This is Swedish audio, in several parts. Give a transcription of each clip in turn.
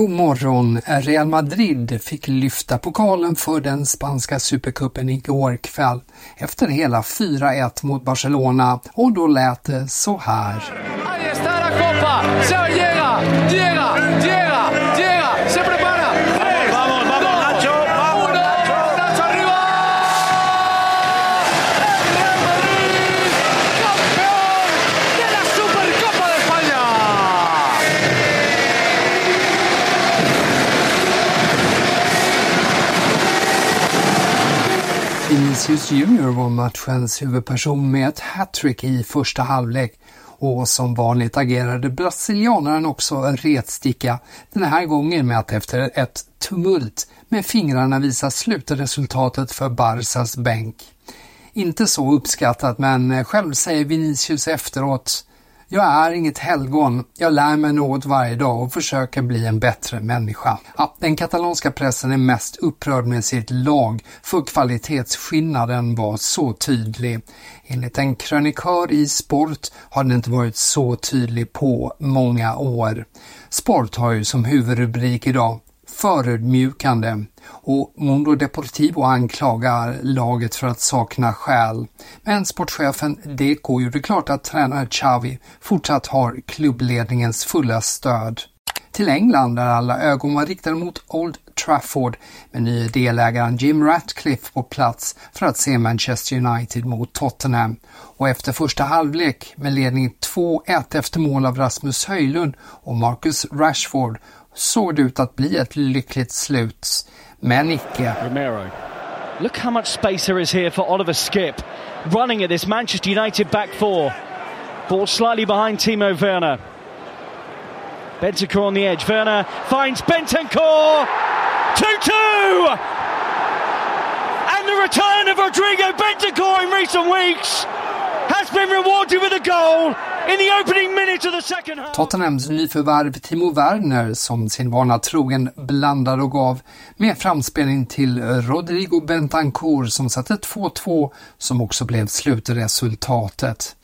God morgon! Real Madrid fick lyfta pokalen för den spanska supercupen igår kväll efter hela 4-1 mot Barcelona och då lät det så här. Vinicius Junior var matchens huvudperson med ett hattrick i första halvlek och som vanligt agerade brasilianaren också en retsticka, den här gången med att efter ett tumult med fingrarna visa slutresultatet för Barsas bänk. Inte så uppskattat men själv säger Vinicius efteråt jag är inget helgon, jag lär mig något varje dag och försöker bli en bättre människa. Ja, den katalanska pressen är mest upprörd med sitt lag för kvalitetsskillnaden var så tydlig. Enligt en krönikör i Sport har den inte varit så tydlig på många år. Sport har ju som huvudrubrik idag förödmjukande och Mundo Deportivo anklagar laget för att sakna själ. Men sportchefen Deco gjorde klart att tränare Xavi fortsatt har klubbledningens fulla stöd. Till England där alla ögon var riktade mot Old Trafford med nye delägaren Jim Ratcliffe på plats för att se Manchester United mot Tottenham. Och efter första halvlek med ledning 2-1 efter mål av Rasmus Höjlund och Marcus Rashford såg det ut att bli ett lyckligt slut. Men icke. Romero. Look how much space there is here for Oliver Skip. Running at this Manchester United back four. Ball slightly behind Timo Werner. Bentancur on the edge. Werner finds Bentancur. 2-2! And the return of Rodrigo Bentancur in recent weeks has been rewarded with a goal Tottenhams nyförvärv Timo Werner som sin vana trogen blandade och gav med framspelning till Rodrigo Bentancur som satte 2-2 som också blev slutresultatet.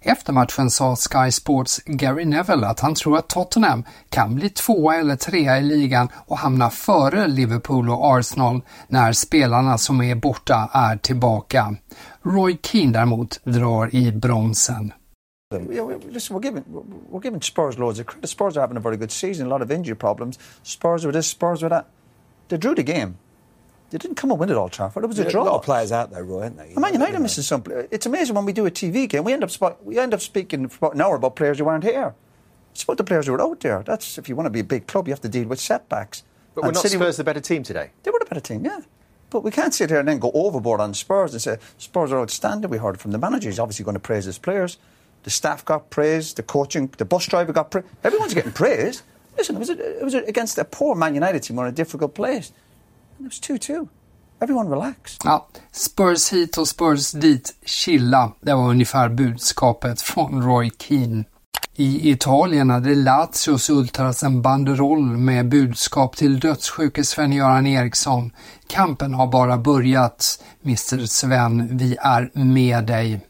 Efter matchen sa Sky Sports Gary Neville att han tror att Tottenham kan bli tvåa eller trea i ligan och hamna före Liverpool och Arsenal när spelarna som är borta är tillbaka. Roy Keane däremot drar i bromsen. Yeah, we- listen, we're giving we're giving Spurs loads of credit. Spurs are having a very good season. A lot of injury problems. Spurs with this, Spurs with that. They drew the game. They didn't come and win at Old Trafford. It was a draw. A lot of players out there, Roy, aren't they? And Man United missing some. It's amazing when we do a TV game. We end up spo- we end up speaking for about an hour about players who aren't here. It's about the players who are out there. That's if you want to be a big club, you have to deal with setbacks. But we're And not City- Spurs the better team today. They were the better team, yeah. But we can't sit here and then go overboard on Spurs and say Spurs are outstanding. We heard from the manager. He's obviously going to praise his players. The staff got praise, The coaching, the bus driver got praise. Everyone's getting praise! Listen, it was, a, it was a, against a poor Man United team on a difficult place. And it was 2 2. Everyone relax. Ja, Spurs hit och Spurs dit, chilla. Det var ungefär budskapet från Roy Keane. I Italien hade Lazios Ultras en banderoll med budskap till dödssjuke Sven-Göran Eriksson. Kampen har bara börjat. Mr Sven, vi är med dig.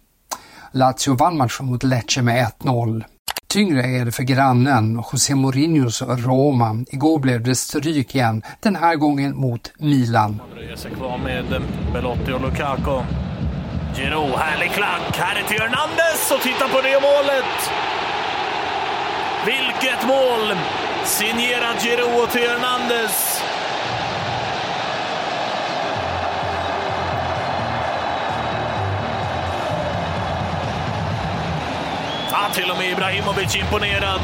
Lazio vann matchen mot Lecce med 1-0. Tyngre är det för grannen José Mourinhos Roma. Igår blev det stryk igen, den här gången mot Milan. Dröjer sig kvar med eh, Belotti och Lukaku. Giro, härlig klack. Här är till Hernandez och titta på det målet! Vilket mål! Signerat Giroud och Hernandez. Till och med Ibrahimovic imponerad.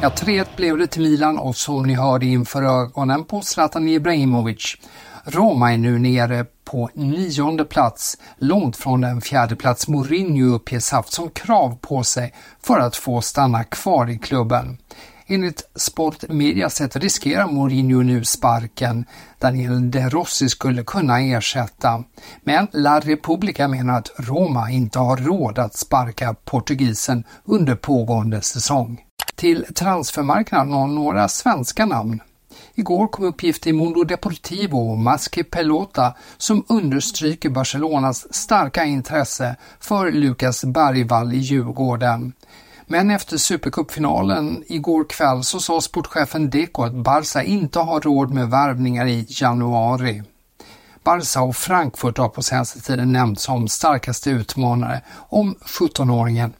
Ja, 3-1 blev det till Milan och som ni hörde inför ögonen på Zlatan Ibrahimovic. Roma är nu nere på nionde plats, långt från den fjärde plats Mourinho uppges haft som krav på sig för att få stanna kvar i klubben. Enligt Sport Mediaset riskerar Mourinho nu sparken. Daniel De Rossi skulle kunna ersätta. Men La Repubblica menar att Roma inte har råd att sparka portugisen under pågående säsong. Till transfermarknaden har några svenska namn. Igår kom uppgifter i Mundo Deportivo och Maschi Pelota som understryker Barcelonas starka intresse för Lukas Bergvall i Djurgården. Men efter Supercupfinalen igår kväll så sa sportchefen Deco att Barca inte har råd med värvningar i januari. Barca och Frankfurt har på senaste tiden nämnts som starkaste utmanare om 17-åringen.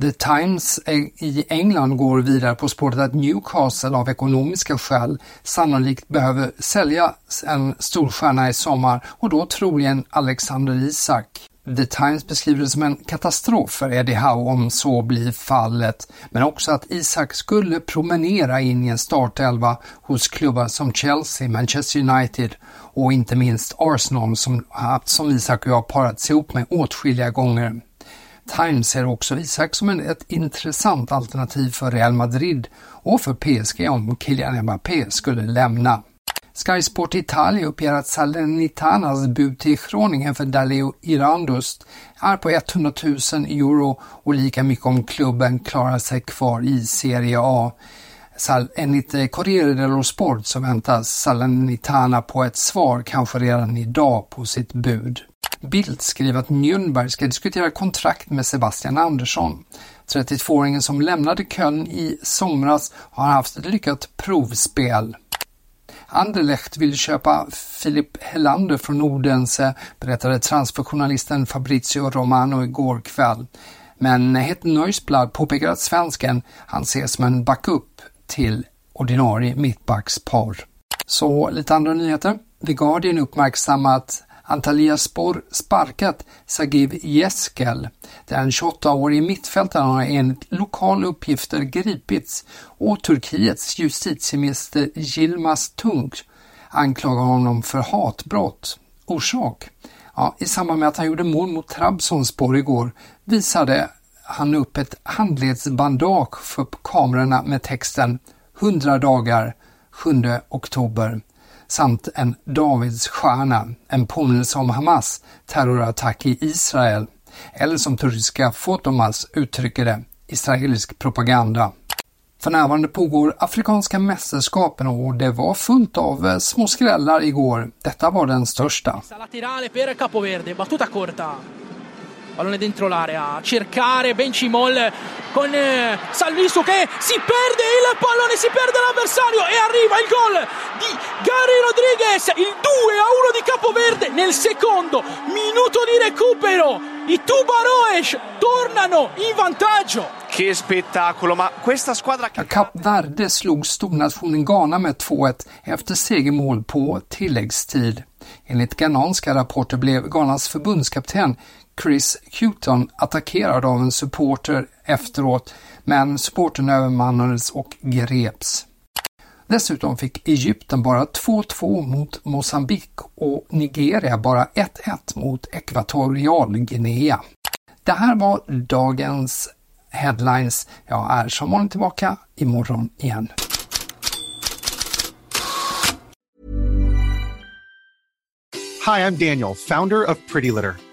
The Times i England går vidare på spåret att Newcastle av ekonomiska skäl sannolikt behöver sälja en storstjärna i sommar och då troligen Alexander Isak. The Times beskriver det som en katastrof för Eddie Howe om så blir fallet, men också att Isak skulle promenera in i en startelva hos klubbar som Chelsea, Manchester United och inte minst Arsenal som, som Isak och jag parat ihop med åtskilliga gånger. Times ser också Isak som ett intressant alternativ för Real Madrid och för PSG om Kylian Mbappé skulle lämna. Sky Sport Italia uppger att Salernitanas bud till Groningen för Daleo Irandust är på 100 000 euro och lika mycket om klubben klarar sig kvar i Serie A. Enligt Corriere dello Sport så väntas Salernitana på ett svar kanske redan idag på sitt bud. Bildt skriver att Nürnberg ska diskutera kontrakt med Sebastian Andersson. 32-åringen som lämnade Köln i somras har haft ett lyckat provspel. Anderlecht vill köpa Filip Hellander från Odense, berättade transferjournalisten Fabrizio Romano igår kväll. Men Het Neusblad påpekar att svensken han ses som en backup till ordinarie mittbackspar. Så lite andra nyheter. The Guardian uppmärksammat Antalya Spor sparkat Sagiv Jeskel. Den 28-årige mittfältaren har enligt lokala uppgifter gripits och Turkiets justitieminister Yilmaz Tung anklagar honom för hatbrott. Orsak? Ja, I samband med att han gjorde mål mot Trabzonspor igår visade han upp ett handledsbandage för kamerorna med texten 100 dagar 7 oktober samt en Davids stjärna, en påminnelse om Hamas terrorattack i Israel, eller som turkiska Fotomas uttrycker det, israelisk propaganda. För närvarande pågår Afrikanska mästerskapen och det var fullt av eh, små skrällar igår. Detta var den största. Pallone dentro l'area, cercare Bencimol con eh, Salvisu che si perde il pallone, si perde l'avversario e arriva il gol di Rodriguez, il 2 a 1 di Capoverde nel secondo minuto di recupero. I Tubaroes tornano in vantaggio. Che spettacolo, ma questa squadra... Kap Verde slog stornationen Ghana med 2-1 efter segermål på tilläggstid. Enligt ghananska rapporter blev Ghanas förbundskapten Chris Houghton attackerad av en supporter efteråt, men supporten övermannades och greps. Dessutom fick Egypten bara 2-2 mot Mosambik och Nigeria bara 1-1 mot Ekvatorialguinea. Det här var dagens headlines. Jag är som vanligt tillbaka imorgon igen. Hi, I'm Daniel, founder of Pretty Litter.